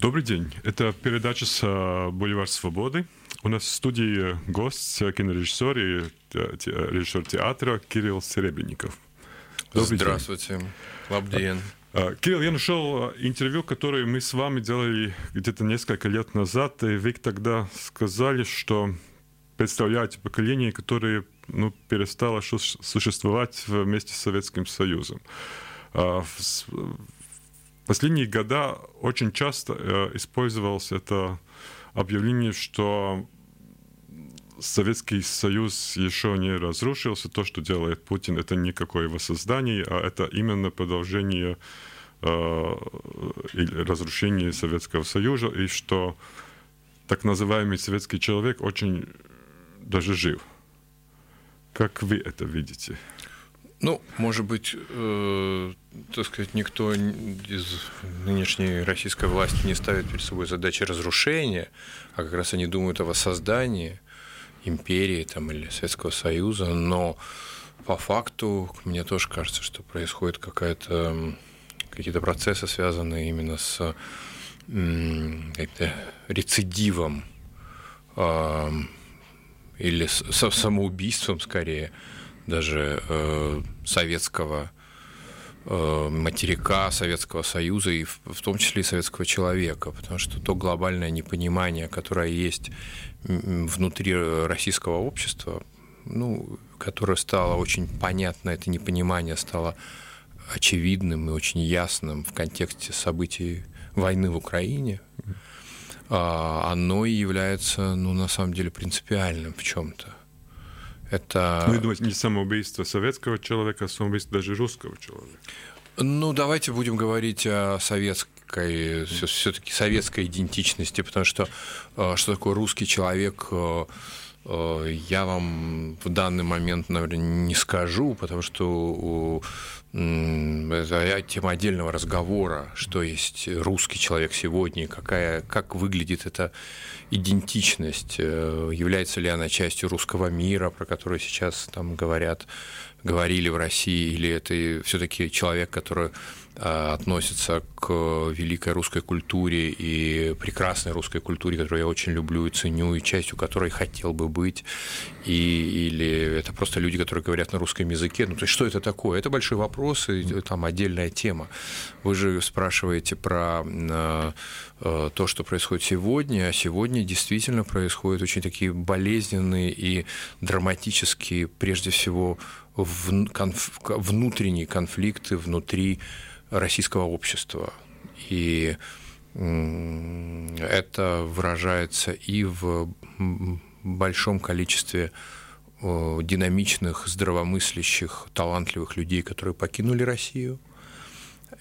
Добрый день. Это передача с Бульвар Свободы. У нас в студии гость, кинорежиссер и режиссер театра Кирилл Серебренников. Добрый Здравствуйте. День. Лабден. Кирилл, я нашел интервью, которое мы с вами делали где-то несколько лет назад, и вы тогда сказали, что представляете поколение, которое ну, перестало существовать вместе с Советским Союзом. Последние года очень часто использовалось это объявление, что Советский Союз еще не разрушился. То, что делает Путин, это никакое воссоздание, а это именно продолжение э, разрушения Советского Союза, и что так называемый советский человек очень даже жив. Как вы это видите? Ну, может быть, э, так сказать, никто из нынешней российской власти не ставит перед собой задачи разрушения, а как раз они думают о воссоздании – империи там, или Советского Союза, но по факту мне тоже кажется, что происходит какая-то какие-то процессы, связанные именно с рецидивом э, или с, с самоубийством скорее даже э, советского э, материка Советского Союза и в, в том числе и советского человека, потому что то глобальное непонимание, которое есть внутри российского общества, ну, которое стало очень понятно, это непонимание стало очевидным и очень ясным в контексте событий войны в Украине, а, оно и является, ну, на самом деле, принципиальным в чем-то. Это... Ну, думаете, не самоубийство советского человека, а самоубийство даже русского человека. Ну, давайте будем говорить о советской, все-таки советской идентичности, потому что э, что такое русский человек, э, э, я вам в данный момент, наверное, не скажу, потому что тема отдельного разговора, что есть русский человек сегодня, какая, как выглядит эта идентичность, является ли она частью русского мира, про который сейчас там говорят говорили в России, или это все-таки человек, который относится к великой русской культуре и прекрасной русской культуре, которую я очень люблю и ценю, и частью которой хотел бы быть, и, или это просто люди, которые говорят на русском языке. Ну, то есть, что это такое? Это большой вопрос, и там отдельная тема. Вы же спрашиваете про а, а, то, что происходит сегодня, а сегодня действительно происходят очень такие болезненные и драматические, прежде всего, внутренние конфликты внутри российского общества. И это выражается и в большом количестве динамичных, здравомыслящих, талантливых людей, которые покинули Россию,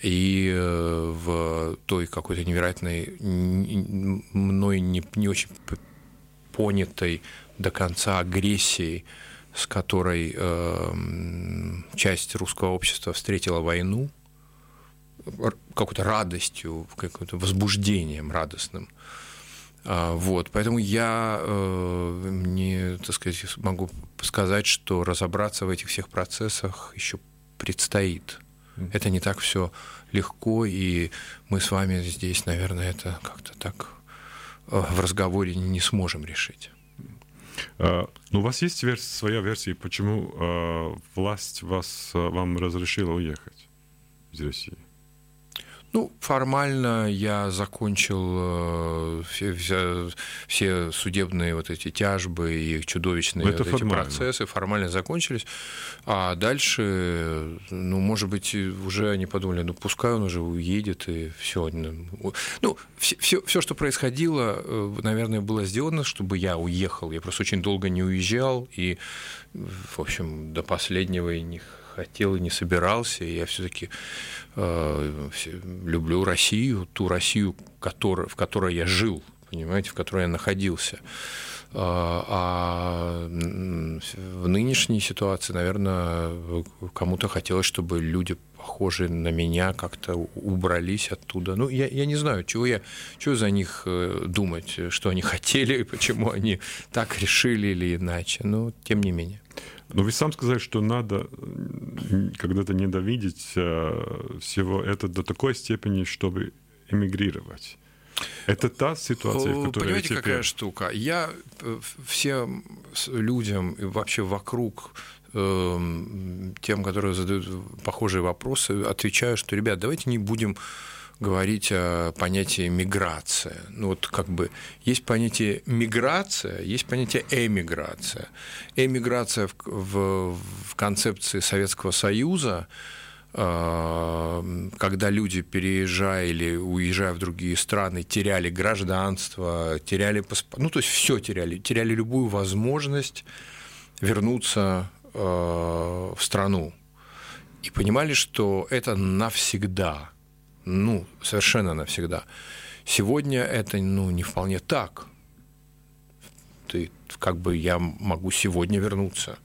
и э, в той какой-то невероятной, мной не, не очень понятой до конца агрессии с которой э, часть русского общества встретила войну, какой-то радостью, каким-то возбуждением радостным. А, вот, поэтому я э, не, так сказать, могу сказать, что разобраться в этих всех процессах еще предстоит. Это не так все легко, и мы с вами здесь, наверное, это как-то так э, в разговоре не сможем решить. А, ну, у вас есть версия, своя версия, почему а, власть вас, а, вам разрешила уехать из России? Ну, формально я закончил э, все, все, судебные вот эти тяжбы и чудовищные Это вот эти процессы формально закончились. А дальше, ну, может быть, уже они подумали, ну, пускай он уже уедет и все. Ну, все, все, все, что происходило, э, наверное, было сделано, чтобы я уехал. Я просто очень долго не уезжал и, в общем, до последнего и не хотел и не собирался. И я все-таки э, люблю Россию, ту Россию, который, в которой я жил, понимаете, в которой я находился. Э, а в нынешней ситуации, наверное, кому-то хотелось, чтобы люди похожие на меня как-то убрались оттуда. Ну, я, я не знаю, чего я, чего за них э, думать, что они хотели, почему они так решили или иначе, но тем не менее. Но вы сам сказали, что надо когда-то недовидеть всего это до такой степени, чтобы эмигрировать. Это та ситуация, в которой Понимаете, теперь... какая штука? Я всем людям и вообще вокруг Эм, тем, которые задают похожие вопросы, отвечаю, что, ребят, давайте не будем говорить о понятии миграция. Ну вот как бы есть понятие миграция, есть понятие эмиграция. Эмиграция в, в, в концепции Советского Союза эм, когда люди, переезжая или уезжая в другие страны, теряли гражданство, теряли паспорт, ну, то есть все теряли, теряли любую возможность вернуться Э, в страну и понимали, что это навсегда, ну, совершенно навсегда. Сегодня это, ну, не вполне так. Ты, как бы я могу сегодня вернуться.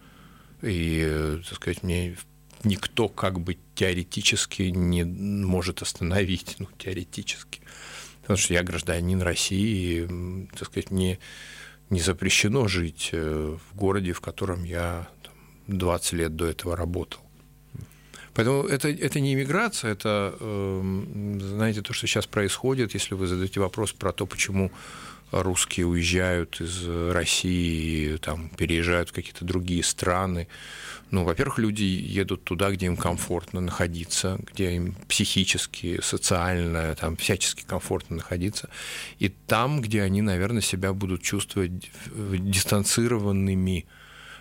И, так сказать, мне никто как бы теоретически не может остановить, ну, теоретически. Потому что я гражданин России, и, так сказать, мне не запрещено жить э, в городе, в котором я 20 лет до этого работал. Поэтому это, это не иммиграция, это, эм, знаете, то, что сейчас происходит, если вы задаете вопрос про то, почему русские уезжают из России, там, переезжают в какие-то другие страны. Ну, во-первых, люди едут туда, где им комфортно находиться, где им психически, социально, там, всячески комфортно находиться. И там, где они, наверное, себя будут чувствовать дистанцированными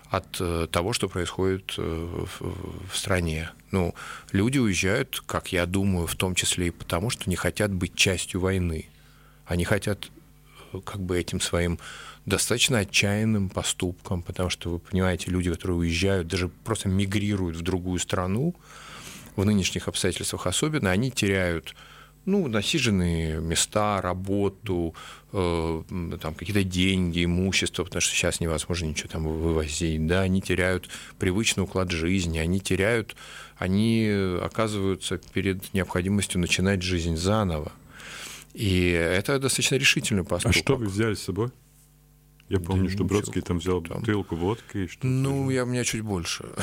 от э, того, что происходит э, в стране. Ну, люди уезжают, как я думаю, в том числе и потому, что не хотят быть частью войны. Они хотят э, как бы этим своим достаточно отчаянным поступком, потому что, вы понимаете, люди, которые уезжают, даже просто мигрируют в другую страну, в нынешних обстоятельствах особенно, они теряют ну, насиженные места, работу, э, там, какие-то деньги, имущество, потому что сейчас невозможно ничего там вывозить, да, они теряют привычный уклад жизни, они теряют, они оказываются перед необходимостью начинать жизнь заново. И это достаточно решительный поступок. А что вы взяли с собой? Я помню, да что Бродский там взял там. бутылку водки. И что ну, я у меня чуть больше.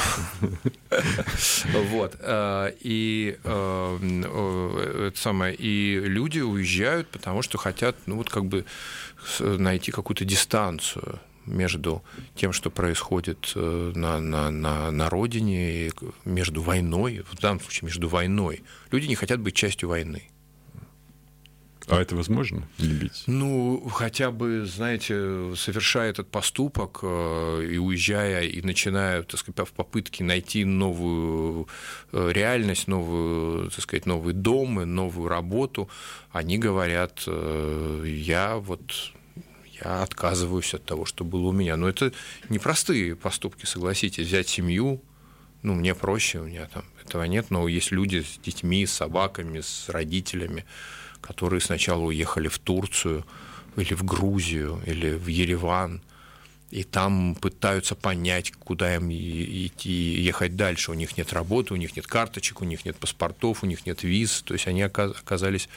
Вот. Э, и э, э, это самое. И люди уезжают, потому что хотят, ну, вот как бы найти какую-то дистанцию между тем, что происходит на, на, на, на родине, между войной, в данном случае между войной. Люди не хотят быть частью войны. А это возможно любить? Ну, хотя бы, знаете, совершая этот поступок э, и уезжая, и начиная, так сказать, в попытке найти новую э, реальность, новую, так сказать, новый дом, новую работу, они говорят, э, я вот я отказываюсь от того, что было у меня. Но это непростые поступки, согласитесь. Взять семью, ну, мне проще, у меня там этого нет, но есть люди с детьми, с собаками, с родителями, которые сначала уехали в Турцию или в Грузию или в Ереван, и там пытаются понять, куда им идти, ехать дальше. У них нет работы, у них нет карточек, у них нет паспортов, у них нет виз. То есть они оказались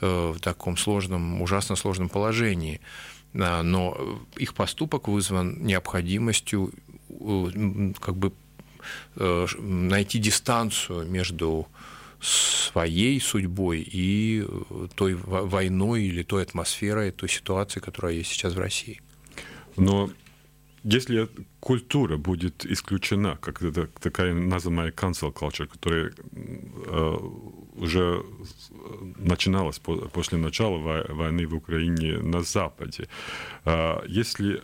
э, в таком сложном, ужасно сложном положении. Но их поступок вызван необходимостью э, как бы э, найти дистанцию между своей судьбой и э, той войной или той атмосферой, той ситуацией, которая есть сейчас в России. Но если культура будет исключена, как это такая называемая cancel culture, которая э, уже начиналась по, после начала войны в Украине на Западе, э, если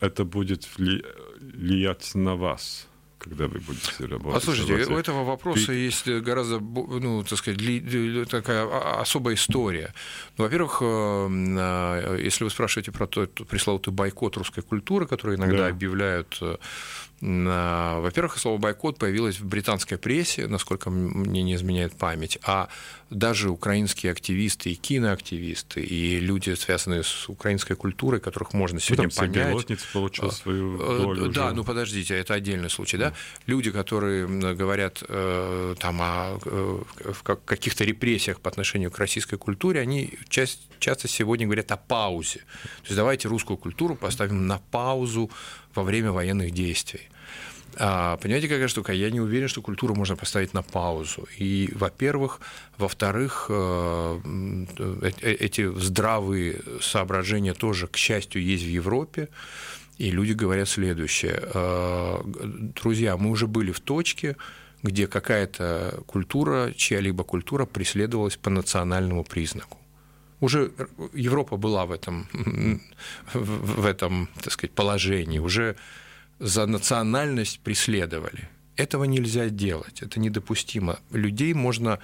это будет влиять на вас, когда вы будете работать? Послушайте, у этого вопроса Ты... есть гораздо, ну, так сказать, такая особая история. Ну, во-первых, э, если вы спрашиваете про тот пресловутый бойкот русской культуры, который иногда да. объявляют э, во-первых, слово бойкот появилось в британской прессе, насколько мне не изменяет память, а даже украинские активисты и киноактивисты, и люди, связанные с украинской культурой, которых можно сегодня ну, там понять. получил свою э, долю Да, уже. ну подождите, это отдельный случай, да? Люди, которые говорят э, там о э, каких-то репрессиях по отношению к российской культуре, они часто сегодня говорят о паузе. То есть давайте русскую культуру поставим на паузу во время военных действий. А, понимаете, какая штука? Я не уверен, что культуру можно поставить на паузу. И, во-первых, во-вторых, э, э, э, эти здравые соображения тоже, к счастью, есть в Европе. И люди говорят следующее. Друзья, мы уже были в точке, где какая-то культура, чья-либо культура преследовалась по национальному признаку. Уже Европа была в этом, в этом так сказать, положении, уже за национальность преследовали. Этого нельзя делать, это недопустимо. Людей можно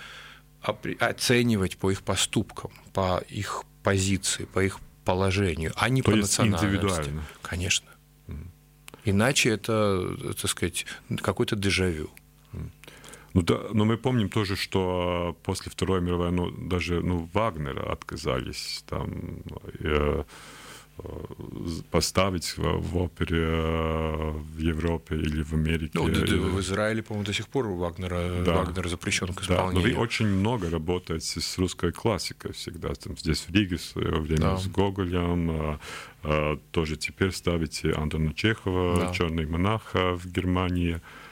оценивать по их поступкам, по их позиции, по их положению, а не То по национальности. Индивидуально. Конечно. Иначе это, так сказать, какой-то дежавю. Ну да, но мы помним тоже, что после Второй мировой, ну даже ну Вагнера отказались там. Э, поставить в, в опере э, в Европе или в Америке. Ну, в Израиле, по-моему, до сих пор Вагнера, да. Вагнер запрещен к исполнению. Да, но вы очень много работаете с русской классикой всегда. Там, здесь в Риге в свое время да. с Гоголем. А, а, тоже теперь ставите Антона Чехова, да. «Черный монах» в Германии. А,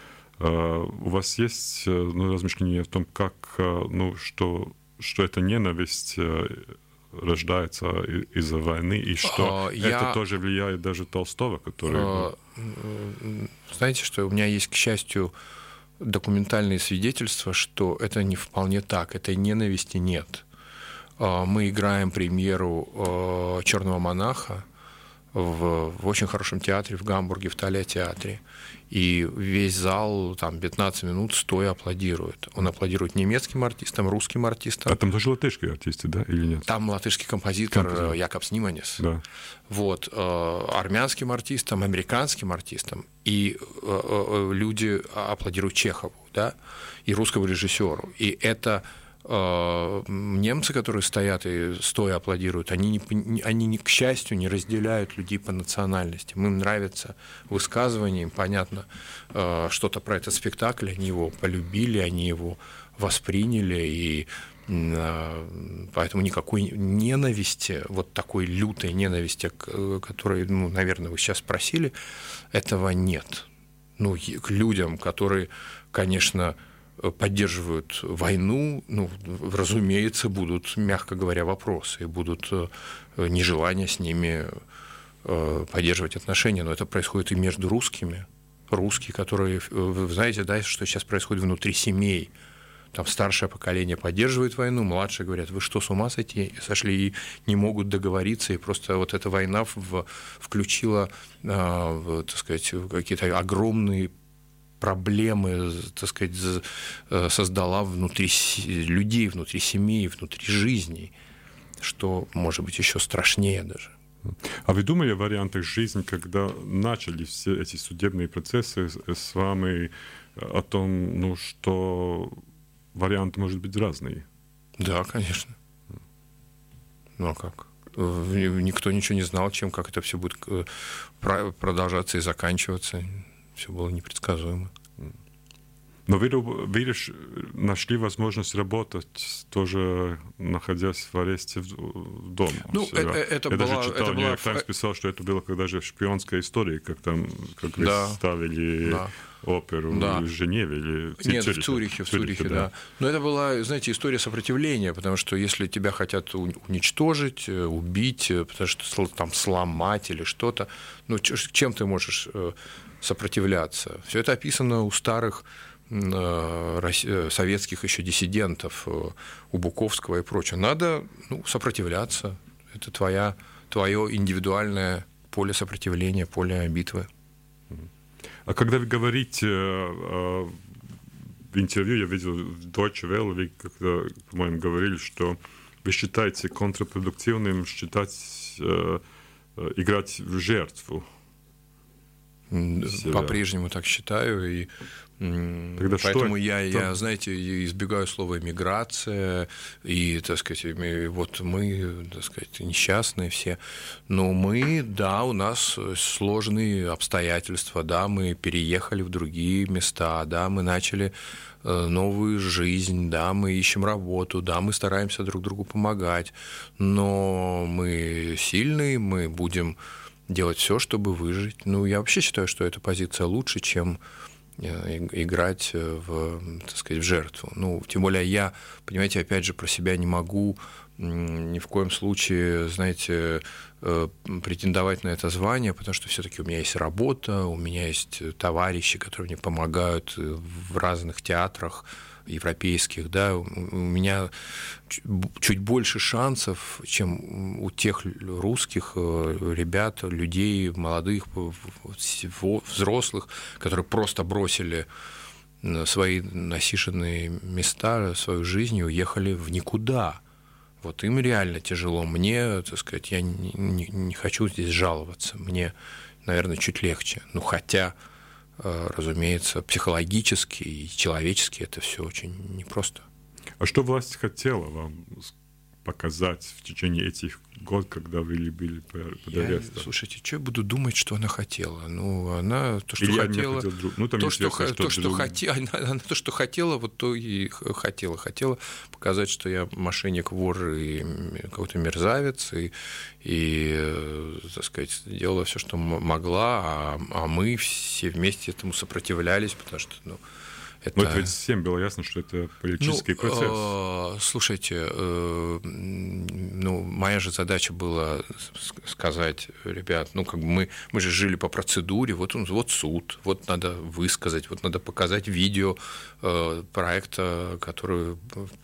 у вас есть ну, размышления о том, как, ну, что, что эта ненависть рождается из-за войны, и что а, я... это тоже влияет даже Толстого, который... А, знаете, что у меня есть, к счастью, документальные свидетельства, что это не вполне так, этой ненависти нет. А, мы играем премьеру Черного монаха в, в очень хорошем театре в Гамбурге, в Тале театре и весь зал там 15 минут стоя аплодирует. Он аплодирует немецким артистам, русским артистам. А там тоже латышские артисты, да, или нет? Там латышский композитор, композитор. Якобс Ниманис. Да. Вот, э, армянским артистам, американским артистам. И э, э, люди аплодируют Чехову, да, и русскому режиссеру. И это немцы, которые стоят и стоя аплодируют, они, не, они к счастью, не разделяют людей по национальности. Им нравится высказывание, им понятно а, что-то про этот спектакль, они его полюбили, они его восприняли, и а, поэтому никакой ненависти, вот такой лютой ненависти, которой, ну, наверное, вы сейчас спросили, этого нет. Ну, к людям, которые, конечно, поддерживают войну, ну, разумеется, будут, мягко говоря, вопросы, и будут э, нежелания с ними э, поддерживать отношения, но это происходит и между русскими. Русские, которые, вы знаете, да, что сейчас происходит внутри семей, там старшее поколение поддерживает войну, младшие говорят, вы что, с ума сойти, сошли и не могут договориться, и просто вот эта война в, включила, э, так сказать, какие-то огромные проблемы, так сказать, э, создала внутри людей, внутри семьи, внутри жизни, что может быть еще страшнее даже. А вы думали о вариантах жизни, когда начали все эти судебные процессы с вами о том, ну, что варианты может быть разные? Да, конечно. Ну а как? Никто ничего не знал, чем, как это все будет э, продолжаться и заканчиваться все было непредсказуемо. Но вы, видишь, нашли возможность работать, тоже находясь в аресте в, дома. Ну, это, это Я была, даже читал, это Нью-Йорк Таймс писал, что это было когда же шпионская история, как там, как да. ставили да. оперу да. в Женеве или в Нет, Цюрихе. в Цюрихе, в Цюрихе, да. да. Но это была, знаете, история сопротивления, потому что если тебя хотят уничтожить, э, убить, э, потому что там сломать или что-то, ну, чем ты можешь э, сопротивляться. Все это описано у старых э, э, советских еще диссидентов, э, у Буковского и прочее. Надо ну, сопротивляться. Это твоя, твое индивидуальное поле сопротивления, поле битвы. А когда вы говорите в интервью, я видел в Deutsche Welle, вы, когда, по-моему, говорили, что вы считаете контрпродуктивным считать, играть в жертву. По-прежнему так считаю. И Тогда Поэтому что? я, я, знаете, избегаю слова миграция, и, так сказать, вот мы, так сказать, несчастные все. Но мы, да, у нас сложные обстоятельства, да, мы переехали в другие места, да, мы начали э, новую жизнь, да, мы ищем работу, да, мы стараемся друг другу помогать, но мы сильные, мы будем делать все, чтобы выжить. Ну, я вообще считаю, что эта позиция лучше, чем э, играть э, в, так сказать, в жертву. Ну, тем более я, понимаете, опять же, про себя не могу ни в коем случае, знаете, э, претендовать на это звание, потому что все-таки у меня есть работа, у меня есть товарищи, которые мне помогают в разных театрах, европейских, да, у меня чуть больше шансов, чем у тех русских э, ребят, людей, молодых, взрослых, которые просто бросили свои насиженные места, свою жизнь и уехали в никуда. Вот им реально тяжело. Мне, так сказать, я не, не, не хочу здесь жаловаться. Мне, наверное, чуть легче. Ну, хотя Э, разумеется, психологически и человечески это все очень непросто. А что власть хотела вам показать в течение этих год, когда вы были под арестом. Я, слушайте, что я буду думать, что она хотела? Ну, она то, что Или хотела... Хотел друг... ну, там то, что, что, то, что друг... хоте... она, она то, что хотела, вот то и хотела. Хотела показать, что я мошенник, вор и какой-то мерзавец, и, и, э, так сказать, делала все, что могла, а, а мы все вместе этому сопротивлялись, потому что, ну, это... Но это ведь всем было ясно, что это политический ну, процесс. Э, слушайте, э, ну, моя же задача была сказать, ребят, ну, как бы мы, мы же жили по процедуре, вот, он, вот суд, вот надо высказать, вот надо показать видео э, проекта, который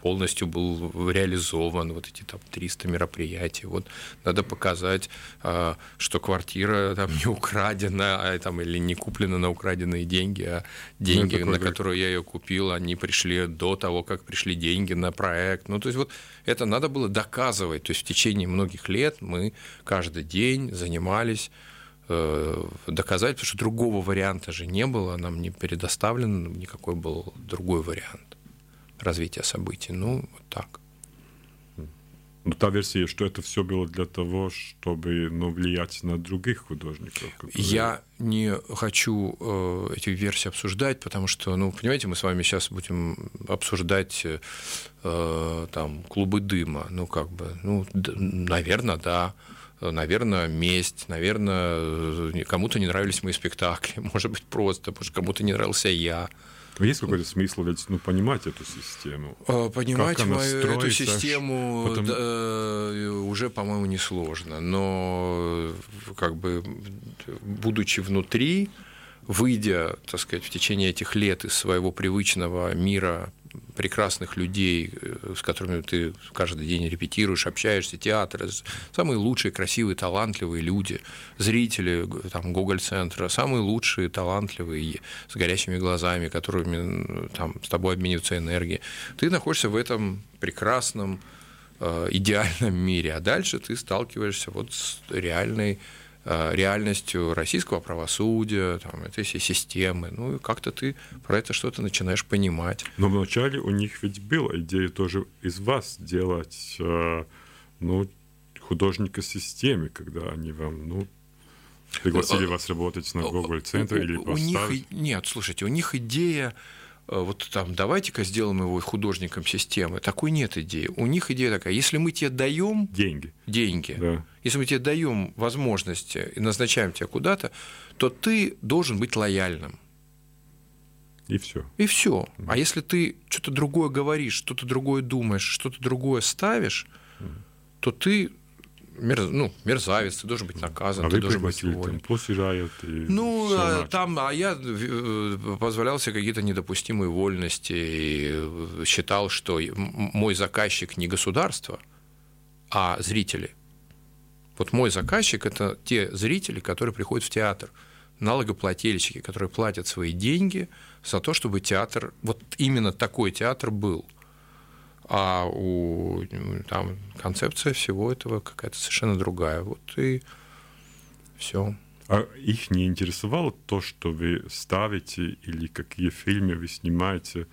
полностью был реализован, вот эти там 300 мероприятий, вот надо показать, э, что квартира там не украдена, а, там, или не куплена на украденные деньги, а деньги, ну, на которые я ее купил, они пришли до того, как пришли деньги на проект. Ну, то есть вот это надо было доказывать. То есть в течение многих лет мы каждый день занимались э, доказать, потому что другого варианта же не было, нам не предоставлен никакой был другой вариант развития событий. Ну, вот так. Ну, та версия, что это все было для того, чтобы ну, влиять на других художников. Которые... Я не хочу э, эти версии обсуждать, потому что, ну, понимаете, мы с вами сейчас будем обсуждать э, там клубы дыма. Ну, как бы, ну, наверное, да наверное, месть, наверное, кому-то не нравились мои спектакли, может быть, просто, может, кому-то не нравился я. Но есть какой-то смысл ведь ну, понимать эту систему? А, понимать мою, эту систему Потом... да, э, уже, по-моему, несложно. Но как бы будучи внутри, выйдя, так сказать, в течение этих лет из своего привычного мира прекрасных людей, э, с которыми ты каждый день репетируешь, общаешься, театр, самые лучшие, красивые, талантливые люди, зрители там, Гоголь-центра, самые лучшие, талантливые, с горящими глазами, которыми там, с тобой обмениваются энергией. Ты находишься в этом прекрасном, э, идеальном мире, а дальше ты сталкиваешься вот с реальной реальностью российского правосудия, там, этой всей системы. Ну, и как-то ты про это что-то начинаешь понимать. Но вначале у них ведь была идея тоже из вас делать, э, ну, художника системе, когда они вам, ну, пригласили э, вас работать на Google центре или поставить? У них, нет, слушайте, у них идея Э, вот там давайте-ка сделаем его художником системы. Такой нет идеи. У них идея такая, если мы тебе даем деньги, деньги да. если мы тебе даем возможности и назначаем тебя куда-то, то ты должен быть лояльным. И все. И все. А если ты что-то другое говоришь, что-то другое думаешь, что-то другое ставишь, то ты мер, ну, мерзавец, ты должен быть наказан, а ты должен быть уволен. Плосижают ну, а, там, а я э, позволял себе какие-то недопустимые вольности и э, считал, что мой заказчик не государство, а зрители. Вот мой заказчик – это те зрители, которые приходят в театр, налогоплательщики, которые платят свои деньги за то, чтобы театр, вот именно такой театр был – а у там концепция всего этого какая-то совершенно другая. Вот и все. А их не интересовало то, что вы ставите или какие фильмы вы снимаете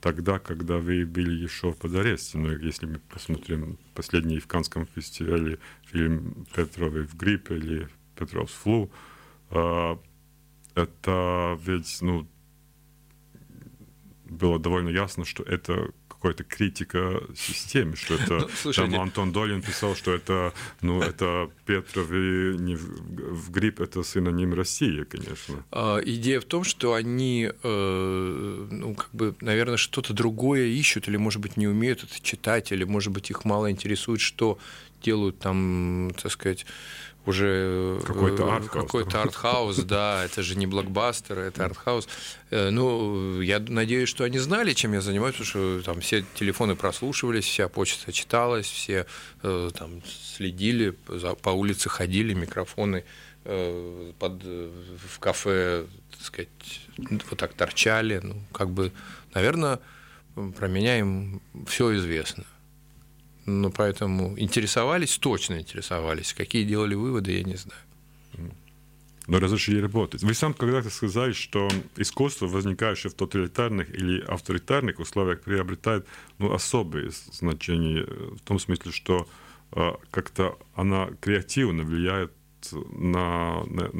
тогда, когда вы были еще под арестом? Ну, если мы посмотрим последний в Канском фестивале фильм Петровый в гриппе или Петров с флу, а, это ведь, ну, было довольно ясно, что это какая-то критика системы, что это ну, там Антон Долин писал, что это, ну, это Петров и не в грипп, это синоним России, конечно. А, идея в том, что они, э, ну, как бы, наверное, что-то другое ищут, или, может быть, не умеют это читать, или, может быть, их мало интересует, что делают там, так сказать, уже какой-то э, артхаус. Какой-то артхаус, да, это же не блокбастер, это артхаус. Э, ну, я надеюсь, что они знали, чем я занимаюсь, потому что там все телефоны прослушивались, вся почта читалась, все э, там следили, по улице ходили, микрофоны под, в кафе, так сказать, вот так торчали. Ну, как бы, наверное, про меня им все известно. Ну, поэтому интересовались, точно интересовались. Какие делали выводы, я не знаю. Но разрешили работать. Вы сам когда-то сказали, что искусство, возникающее в тоталитарных или авторитарных условиях, приобретает ну, особое значение в том смысле, что э, как-то она креативно влияет на, на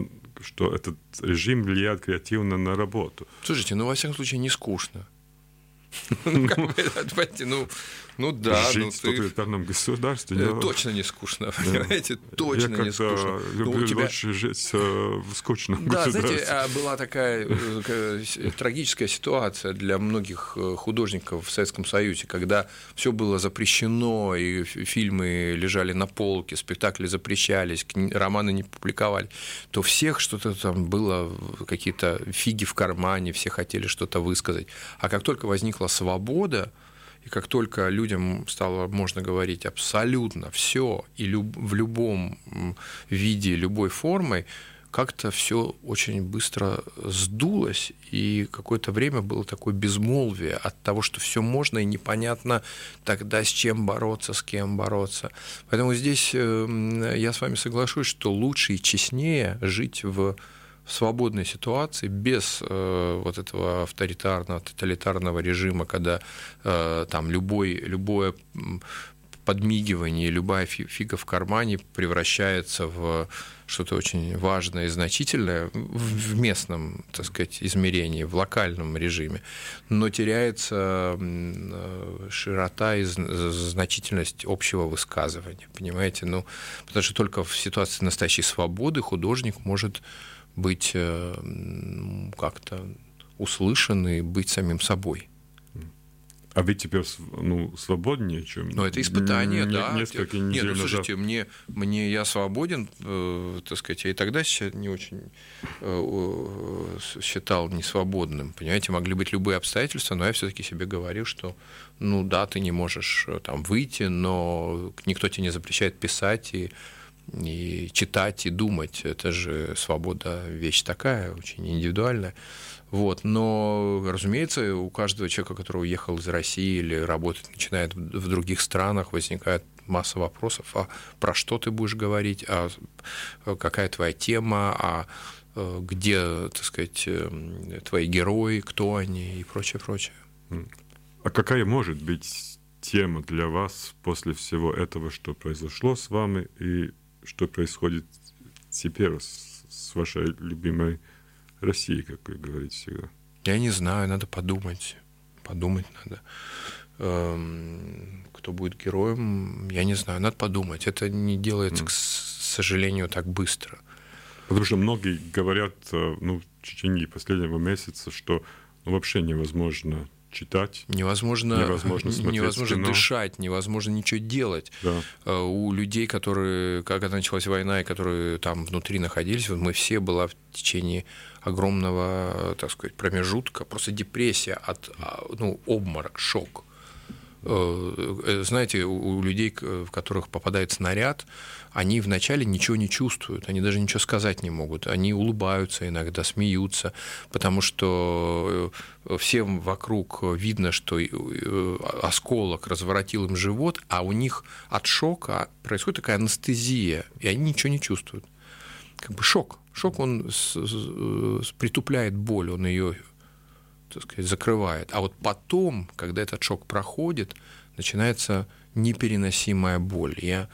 что этот режим влияет креативно на работу. Слушайте, ну во всяком случае не скучно. Ну, ну, ну да. Жить ну, в тоталитарном государстве. Э, точно не скучно, понимаете? Точно не скучно. Я люблю ну, тебя... лучше жить э, в скучном Да, знаете, а была такая э, трагическая ситуация для многих художников в Советском Союзе, когда все было запрещено, и фильмы лежали на полке, спектакли запрещались, романы не публиковали, то всех что-то там было, какие-то фиги в кармане, все хотели что-то высказать. А как только возникла свобода, и как только людям стало можно говорить абсолютно все и люб, в любом виде, любой формой, как-то все очень быстро сдулось, и какое-то время было такое безмолвие от того, что все можно и непонятно тогда с чем бороться, с кем бороться. Поэтому здесь э, я с вами соглашусь, что лучше и честнее жить в в свободной ситуации, без э, вот этого авторитарного, тоталитарного режима, когда э, там любой, любое подмигивание, любая фига в кармане превращается в что-то очень важное и значительное в местном, так сказать, измерении, в локальном режиме, но теряется э, широта и значительность общего высказывания, понимаете? Ну, потому что только в ситуации настоящей свободы художник может быть э, как-то услышан быть самим собой. А вы теперь ну, свободнее, чем... Ну, это испытание, не, да. Несколько недель Нет, ну, слушайте, назад. мне, мне я свободен, э, так сказать, я и тогда не очень э, считал несвободным. Понимаете, могли быть любые обстоятельства, но я все-таки себе говорил, что, ну да, ты не можешь э, там выйти, но никто тебе не запрещает писать и и читать, и думать. Это же свобода вещь такая, очень индивидуальная. Вот. Но, разумеется, у каждого человека, который уехал из России или работает, начинает в других странах, возникает масса вопросов, а про что ты будешь говорить, а какая твоя тема, а э, где, так сказать, э, твои герои, кто они и прочее, прочее. А какая может быть тема для вас после всего этого, что произошло с вами, и что происходит теперь с, с вашей любимой Россией, как вы говорите всегда? Я не знаю, надо подумать. Подумать надо. Эм, кто будет героем, я не знаю, надо подумать. Это не делается, mm. к сожалению, так быстро. Потому что многие говорят э, ну, в течение последнего месяца, что ну, вообще невозможно читать. Невозможно, невозможно, невозможно кино. дышать, невозможно ничего делать. Да. Э, у людей, которые, когда началась война, и которые там внутри находились, вот мы все была в течение огромного, так сказать, промежутка, просто депрессия от а, ну, обморок, шок. Э, знаете, у людей, в которых попадает снаряд, они вначале ничего не чувствуют, они даже ничего сказать не могут. Они улыбаются иногда, смеются, потому что э, всем вокруг видно, что э, осколок разворотил им живот, а у них от шока происходит такая анестезия, и они ничего не чувствуют. Как бы шок. Шок, он притупляет боль, он ее так сказать, закрывает. А вот потом, когда этот шок проходит, начинается непереносимая боль. Я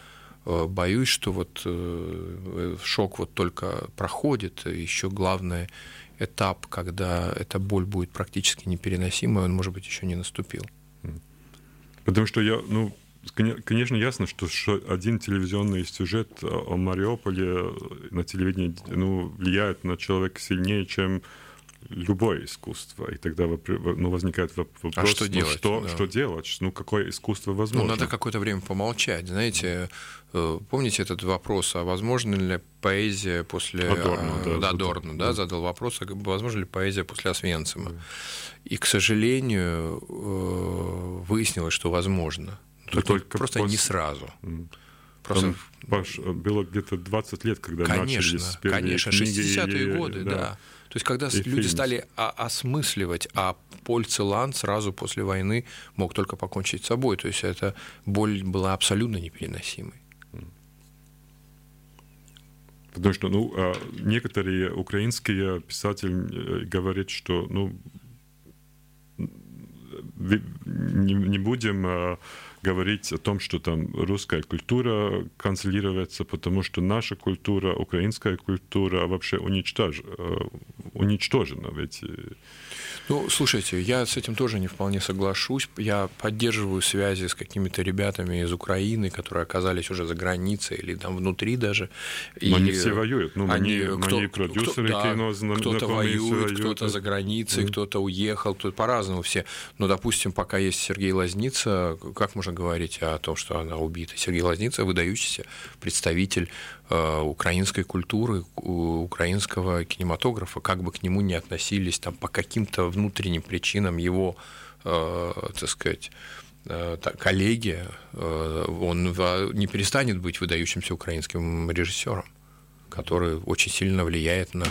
Э, боюсь, что вот э, шок вот только проходит, еще главный этап, когда эта боль будет практически непереносимой, он, может быть, еще не наступил. Потому что я, ну, конечно, ясно, что один телевизионный сюжет о Мариуполе на телевидении ну, влияет на человека сильнее, чем любое искусство. И тогда ну, возникает вопрос, а что ну, делать? Что, да. что делать? Ну, какое искусство возможно? Ну, надо какое-то время помолчать. Знаете, э, помните этот вопрос, а возможно ли поэзия после... Адорно, да. Да, Адорно, да, задал вопрос, а возможно ли поэзия после Освенцима? Да. И, к сожалению, э, выяснилось, что возможно. Только, только просто после... не сразу. Просто... Там, Паш, было где-то 20 лет, когда конечно, начались Конечно, 60-е годы, да. да. То есть, когда и люди фильм. стали осмысливать, а Поль Целан сразу после войны мог только покончить с собой. То есть, эта боль была абсолютно непереносимой. Потому что ну, а, некоторые украинские писатели э, говорят, что ну, не будем а, говорить о том, что там русская культура канцелируется, потому что наша культура, украинская культура вообще уничтож... Э, уничтожена. Ведь... Э, ну, слушайте, я с этим тоже не вполне соглашусь. Я поддерживаю связи с какими-то ребятами из Украины, которые оказались уже за границей или там внутри даже. Но и они все воюют. Ну, они, мои, кто, мои продюсеры кто, кино да, Кто-то воюет, кто-то за границей, mm. кто-то уехал, кто-то по-разному все. Но, допустим, пока есть Сергей Лазница, как можно говорить о том, что она убита? Сергей Лазница – выдающийся представитель украинской культуры, украинского кинематографа, как бы к нему ни относились там, по каким-то внутренним причинам его, э, так сказать, э, коллеги, он не перестанет быть выдающимся украинским режиссером, который очень сильно влияет на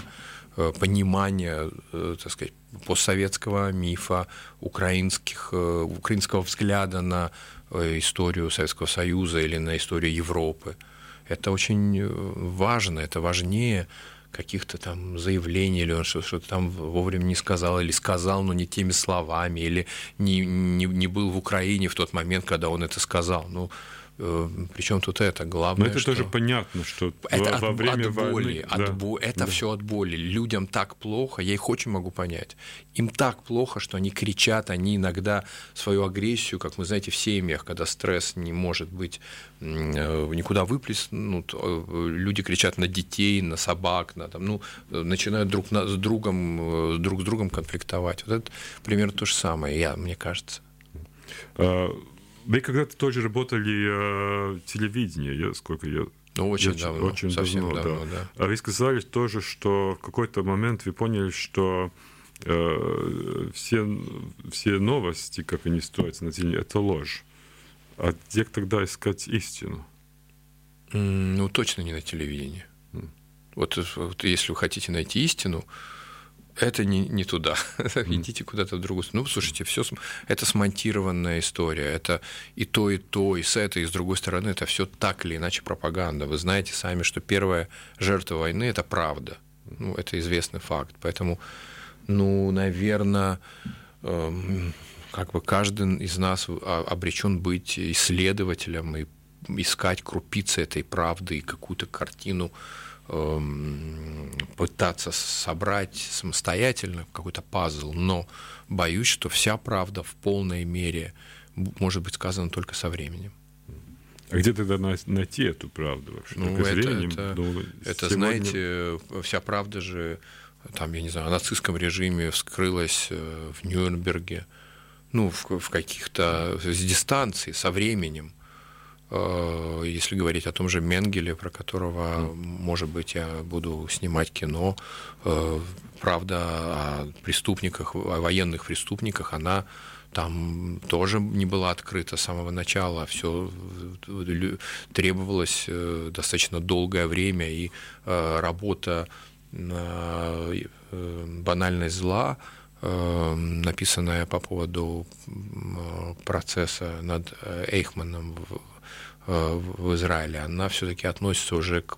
понимание, так сказать, постсоветского мифа, украинских, украинского взгляда на историю Советского Союза или на историю Европы. Это очень э, важно, это важнее каких-то там заявлений, или он что-то там вовремя не сказал, или сказал, но не теми словами, или не, не, не был в Украине в тот момент, когда он это сказал. Ну, Причем тут это главное. Но это что... тоже понятно, что это во, от, время от боли, войны... от да, бо... это да. все от боли. Людям так плохо, я их очень могу понять. Им так плохо, что они кричат, они иногда свою агрессию, как мы знаете, в семьях, когда стресс не может быть э, никуда выплеснут, э, люди кричат на детей, на собак, на, там, ну, начинают друг на, с другом, друг с другом конфликтовать. Вот это примерно то же самое, я, мне кажется. А, вы когда-то тоже работали э, телевидение, я, сколько я... Ну, очень я, давно, очень совсем давно, давно да. да. А вы сказали тоже, что в какой-то момент вы поняли, что э, все, все новости, как они строятся на телевидении, это ложь. А где тогда искать истину? Ну, точно не на телевидении. Mm. Вот, вот если вы хотите найти истину, это не, не туда. Идите куда-то в другую сторону. Ну, слушайте, все это смонтированная история. Это и то, и то, и с этой, и с другой стороны, это все так или иначе пропаганда. Вы знаете сами, что первая жертва войны это правда. Ну, это известный факт. Поэтому, ну, наверное, эм, как бы каждый из нас обречен быть исследователем и искать крупицы этой правды и какую-то картину пытаться собрать самостоятельно какой-то пазл, но боюсь, что вся правда в полной мере может быть сказана только со временем. А где тогда найти эту правду вообще? Ну, это, временем, это, ну, это сегодня... знаете, вся правда же, там, я не знаю, о нацистском режиме вскрылась э, в Нюрнберге, ну, в, в каких-то с дистанции, со временем. Э, если говорить о том же Менгеле, про которого, может быть, я буду снимать кино, э, правда о преступниках, о военных преступниках, она там тоже не была открыта с самого начала, все требовалось э, достаточно долгое время, и работа банальность зла, написанная по поводу процесса над Эйхманом Э, в Израиле, она все-таки относится уже к,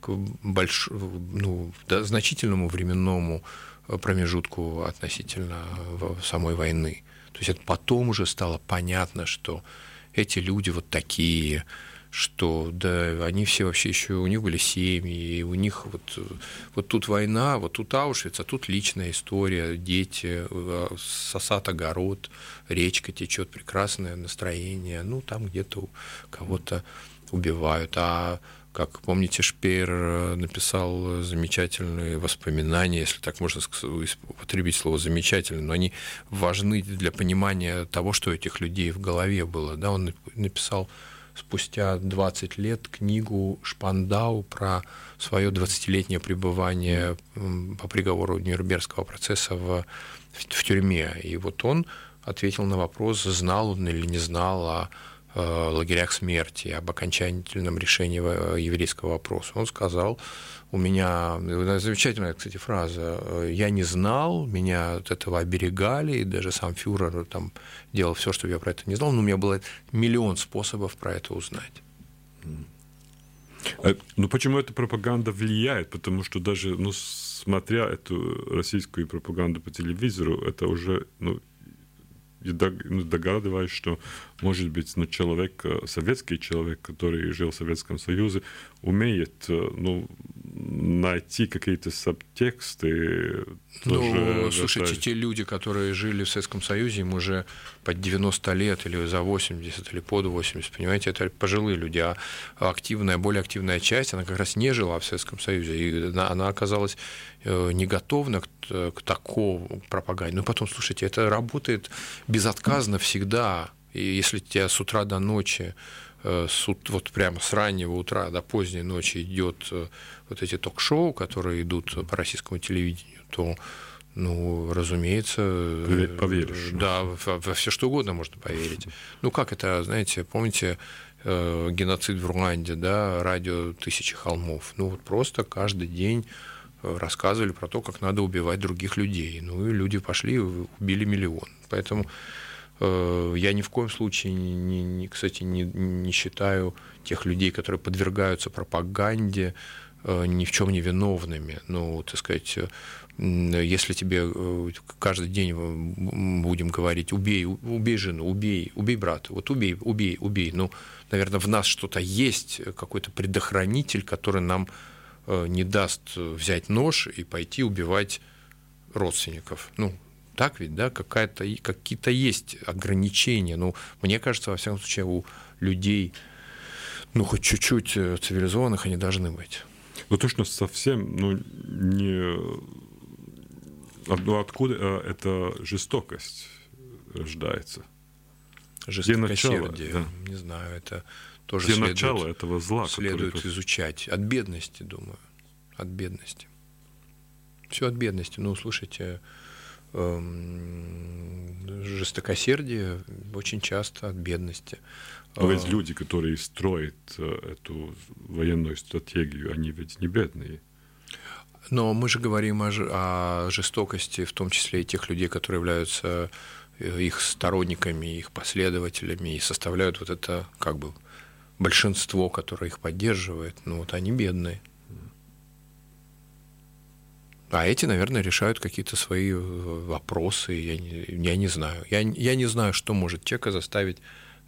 к больш... ну, да, значительному временному промежутку относительно самой войны. То есть это потом уже стало понятно, что эти люди вот такие, что да, они все вообще еще, у них были семьи, и у них вот, вот тут война, вот тут Аушвиц, а тут личная история, дети, э, сосат огород, речка течет, прекрасное настроение, ну, там где-то кого-то убивают, а как помните, Шпеер э, написал замечательные воспоминания, если так можно употребить слово замечательные, но они важны для понимания того, что у этих людей в голове было. Да, он написал спустя 20 лет книгу Шпандау про свое 20-летнее пребывание по приговору Нюрнбергского процесса в, в тюрьме. И вот он ответил на вопрос, знал он или не знал о Э, лагерях смерти, об окончательном решении э, еврейского вопроса. Он сказал, у меня, замечательная, кстати, фраза, «Э, я не знал, меня от этого оберегали, и даже сам фюрер там делал все, чтобы я про это не знал, но у меня было миллион способов про это узнать. Ну почему эта пропаганда влияет? Потому что даже, ну, смотря эту российскую пропаганду по телевизору, это уже ну, ну, догадываюсь, что, может быть, ну, человек, э, советский человек, который жил в Советском Союзе, умеет ну, найти какие-то субтексты. Ну, слушайте, те люди, которые жили в Советском Союзе, им уже под 90 лет или за 80, или под 80, понимаете, это пожилые люди, а активная, более активная часть, она как раз не жила в Советском Союзе, и она оказалась э, не готова к, к такому пропаганде. Но потом, слушайте, это работает безотказно всегда, и если тебя с утра до ночи Э, вот прямо с раннего утра до поздней ночи идет э, вот эти ток-шоу, которые идут по российскому телевидению, то ну, разумеется, э, поверишь. Да, во, во все что угодно можно поверить. Ну, как это, знаете, помните геноцид в Руанде, да, радио «Тысячи холмов». Ну, вот просто каждый день рассказывали про то, как надо убивать других людей. Ну, и люди пошли и убили миллион. Поэтому Э, я ни в коем случае, не, не, кстати, не, не считаю тех людей, которые подвергаются пропаганде, э, ни в чем не виновными. Ну, так сказать, э, если тебе каждый день будем говорить, убей, убей жену, убей, убей брата, вот убей, убей, убей. Ну, наверное, в нас что-то есть, какой-то предохранитель, который нам не даст взять нож и пойти убивать родственников. Ну, так ведь, да, какая-то, какие-то есть ограничения. Ну, мне кажется, во всяком случае, у людей, ну, хоть чуть-чуть э, цивилизованных они должны быть. Ну, то, что совсем, ну, не... Ну, откуда э, эта жестокость рождается? Жестокосердие, да. не знаю, это тоже Где следует, начало этого зла? Следует который... изучать. От бедности, думаю. От бедности. Все от бедности. Ну, слушайте, жестокосердие очень часто от бедности. Но ведь а, люди, которые строят э, эту военную стратегию, они ведь не бедные. Но мы же говорим о, о жестокости, в том числе и тех людей, которые являются э, их сторонниками, их последователями и составляют вот это как бы большинство, которое их поддерживает. Ну вот они бедные. А эти, наверное, решают какие-то свои э, вопросы. Я не, я не знаю. Я, я не знаю, что может человека заставить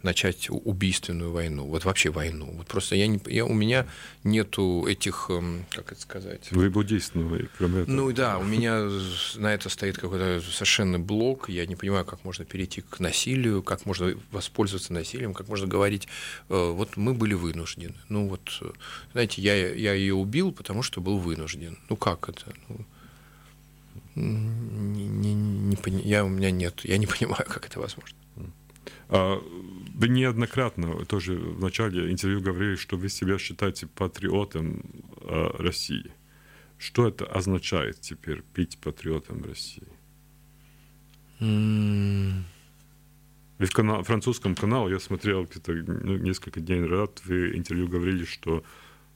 начать убийственную войну, вот вообще войну. Вот просто я не, я, у меня нету этих, эм, как это сказать. Вы буддист, ну, кроме этого. Ну да, у меня на это стоит какой-то совершенно блок. Я не понимаю, как можно перейти к насилию, как можно воспользоваться насилием, как можно говорить, э, вот мы были вынуждены. Ну вот, э, знаете, я, я ее убил, потому что был вынужден. Ну как это? Ну, не, не, не, я, у меня нет, я не понимаю, как это возможно. А, вы неоднократно тоже в начале интервью говорили, что вы себя считаете патриотом а, России. Что это означает теперь быть патриотом России? Mm. Вы в канал, французском канале, я смотрел где-то ну, несколько дней назад, вы интервью говорили, что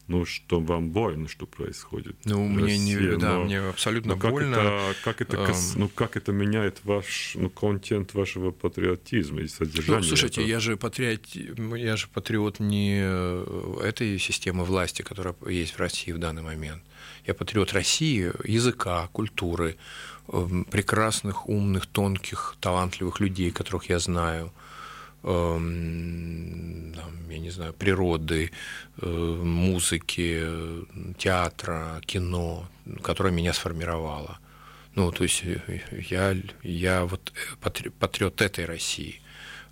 ну, что вам больно, что происходит. Ну, мне не, да, но, мне абсолютно но как больно. Это, как это, эм... ну, как это меняет ваш, ну, контент вашего патриотизма и содержания? Ну, слушайте, этого? я же патриот, я же патриот не э, этой системы власти, которая есть в России в данный момент. Я патриот России, языка, культуры, эм, прекрасных, умных, тонких, талантливых людей, которых я знаю – я не знаю, природы, э, музыки, театра, кино, которое меня сформировало. Ну, то есть я, я вот патриот этой России.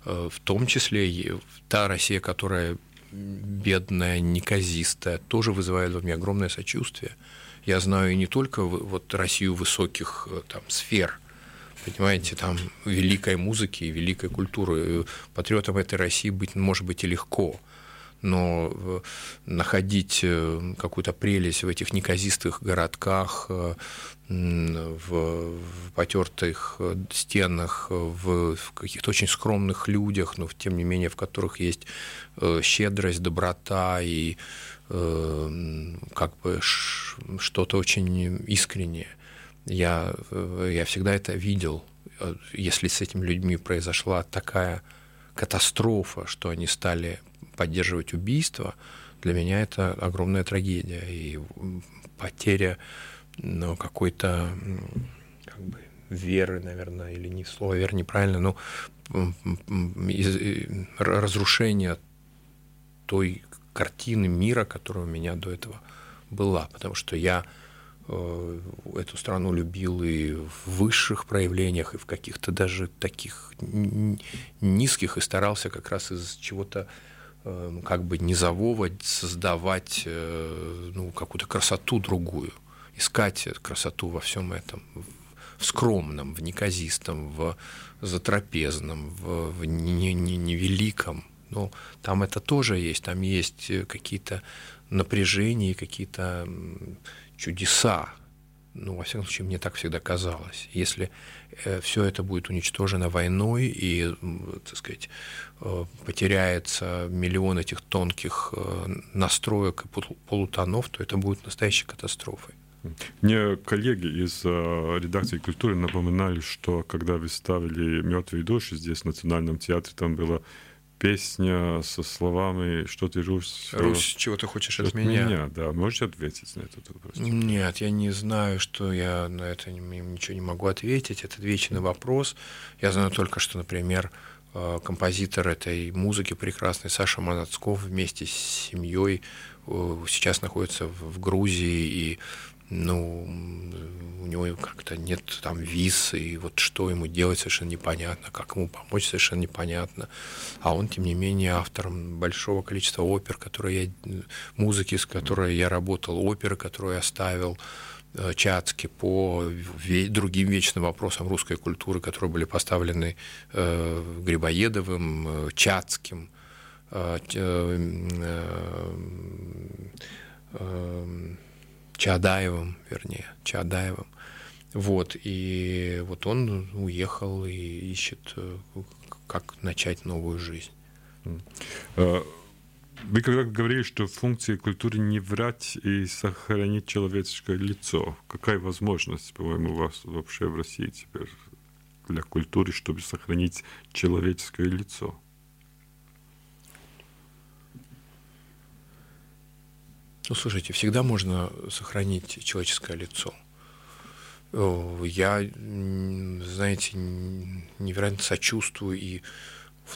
В том числе та Россия, которая бедная, неказистая, тоже вызывает во мне огромное сочувствие. Я знаю и не только вот Россию высоких э, там, сфер, понимаете, там великой музыки и великой культуры. Патриотом этой России быть может быть и легко, но э, находить э, какую-то прелесть в этих неказистых городках, в, потертых стенах, в каких-то очень скромных людях, но тем не менее в которых есть щедрость, доброта и как бы что-то очень искреннее. Я, э, я всегда это видел. Если с этими людьми произошла такая катастрофа, что они стали поддерживать убийство, для меня это огромная трагедия и потеря ну, какой-то как бы, веры, наверное, или не слово вера неправильно, но разрушение той картины мира, которая у меня до этого была, потому что я э, эту страну любил и в высших проявлениях, и в каких-то даже таких низких, и старался как раз из чего-то э, как бы низового создавать э, ну, какую-то красоту другую, искать красоту во всем этом, в скромном, в неказистом, в затрапезном, в, в невеликом. Не, не ну, там это тоже есть, там есть э, какие-то напряжения, какие-то чудеса. Ну, во всяком случае, мне так всегда казалось. Если э, все это будет уничтожено войной и, так сказать, э, потеряется миллион этих тонких настроек и полутонов, то это будет настоящей катастрофой. Мне коллеги из редакции культуры напоминали, что когда вы ставили «Мертвые души» здесь, в Национальном театре, там было песня со словами «Что ты, Русь?» «Русь, чего ты хочешь от, от меня?» меня? Да, можете ответить на этот вопрос? Нет, я не знаю, что я на это ничего не могу ответить. Это вечный вопрос. Я знаю только, что, например, э, композитор этой музыки прекрасный Саша Манацков вместе с семьей э, сейчас находится в Грузии и ну, у него как-то нет там виз, и вот что ему делать совершенно непонятно, как ему помочь совершенно непонятно. А он, тем не менее, автором большого количества опер, которые я, музыки, с которой я работал, оперы, которые я ставил, э, Чацки по другим вечным вопросам русской культуры, которые были поставлены э, Грибоедовым, э, Чацким, Чадаевым, вернее, Чадаевым. Вот, и вот он уехал и ищет, э, как начать новую жизнь. А, вы когда говорили, что функция культуры не врать и сохранить человеческое лицо, какая возможность, по-моему, у вас вообще в России теперь для культуры, чтобы сохранить человеческое лицо? Ну, слушайте, всегда можно сохранить человеческое лицо. Я, знаете, невероятно сочувствую и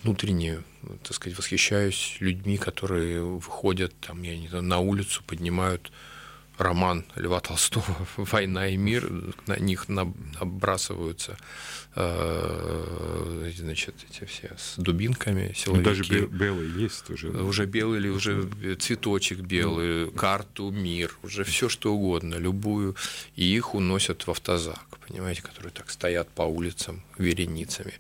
внутренне, так сказать, восхищаюсь людьми, которые выходят там, я не знаю, на улицу, поднимают роман Льва Толстого «Война и мир», на них набрасываются э, значит, эти все с дубинками, силовики. Ну, даже белый есть уже. Уже белый или уже цветочек белый, ну. карту «Мир», уже все что угодно, любую, и их уносят в автозак, понимаете, которые так стоят по улицам вереницами.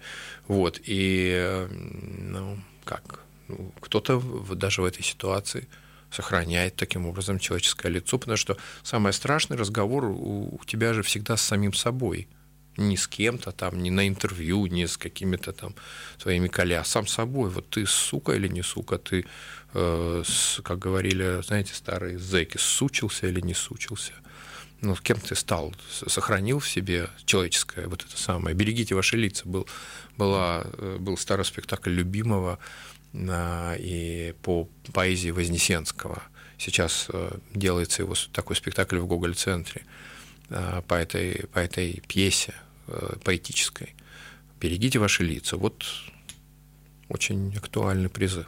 Вот, и, ну, как, ну, кто-то даже в этой ситуации – сохраняет таким образом человеческое лицо, потому что самый страшный разговор у тебя же всегда с самим собой, не с кем-то там, не на интервью, не с какими-то там своими коллегами, а сам собой. Вот ты сука или не сука, ты, э, с, как говорили, знаете, старые зэки, сучился или не сучился. Ну, кем ты стал? Сохранил в себе человеческое вот это самое. «Берегите ваши лица» был, была, э, был старый спектакль любимого и по поэзии Вознесенского. Сейчас э, делается его такой спектакль в Гоголь-центре э, по этой, по этой пьесе э, поэтической. «Берегите ваши лица». Вот очень актуальный призыв.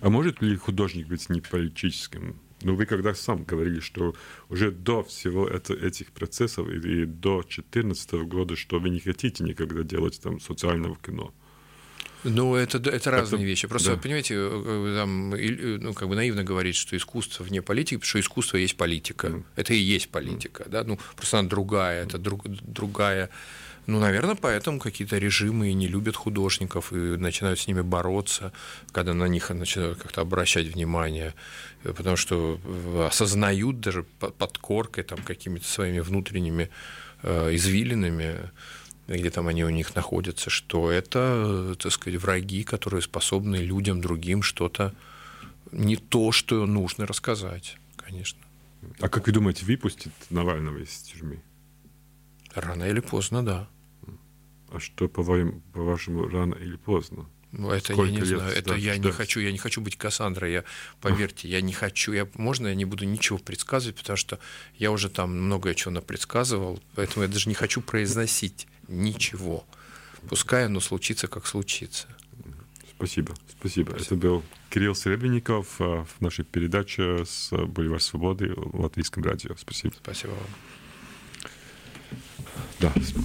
А может ли художник быть не политическим? Ну, вы когда сам говорили, что уже до всего это, этих процессов и, и до 2014 года, что вы не хотите никогда делать там социального кино. Ну, это, это разные это, вещи. Просто, да. понимаете, э, там, ну, как бы наивно говорить, что искусство вне политики, потому что искусство есть политика. Mm. Это и есть политика, mm. да, ну, просто она другая, это друг, другая ну, наверное, поэтому какие-то режимы не любят художников и начинают с ними бороться, когда на них начинают как-то обращать внимание, потому что э, осознают даже под коркой, там, какими-то своими внутренними э, извилинами, где там они у них находятся, что это, так сказать, враги, которые способны людям другим что-то не то, что нужно рассказать, конечно. А как вы думаете, выпустит Навального из тюрьмы? Рано или поздно, да. А что, по-вашему, рано или поздно? Ну, это Сколько я не знаю. Это я ждать? не хочу. Я не хочу быть Кассандрой. Я, поверьте, я не хочу. Я, можно я не буду ничего предсказывать, потому что я уже там многое чего напредсказывал, поэтому я даже не хочу произносить ничего. Пускай оно случится, как случится. Спасибо, спасибо. спасибо. Это был Кирилл Серебренников а, в нашей передаче с Боливар Свободы в Латвийском радио. Спасибо. Спасибо вам. Да, спасибо.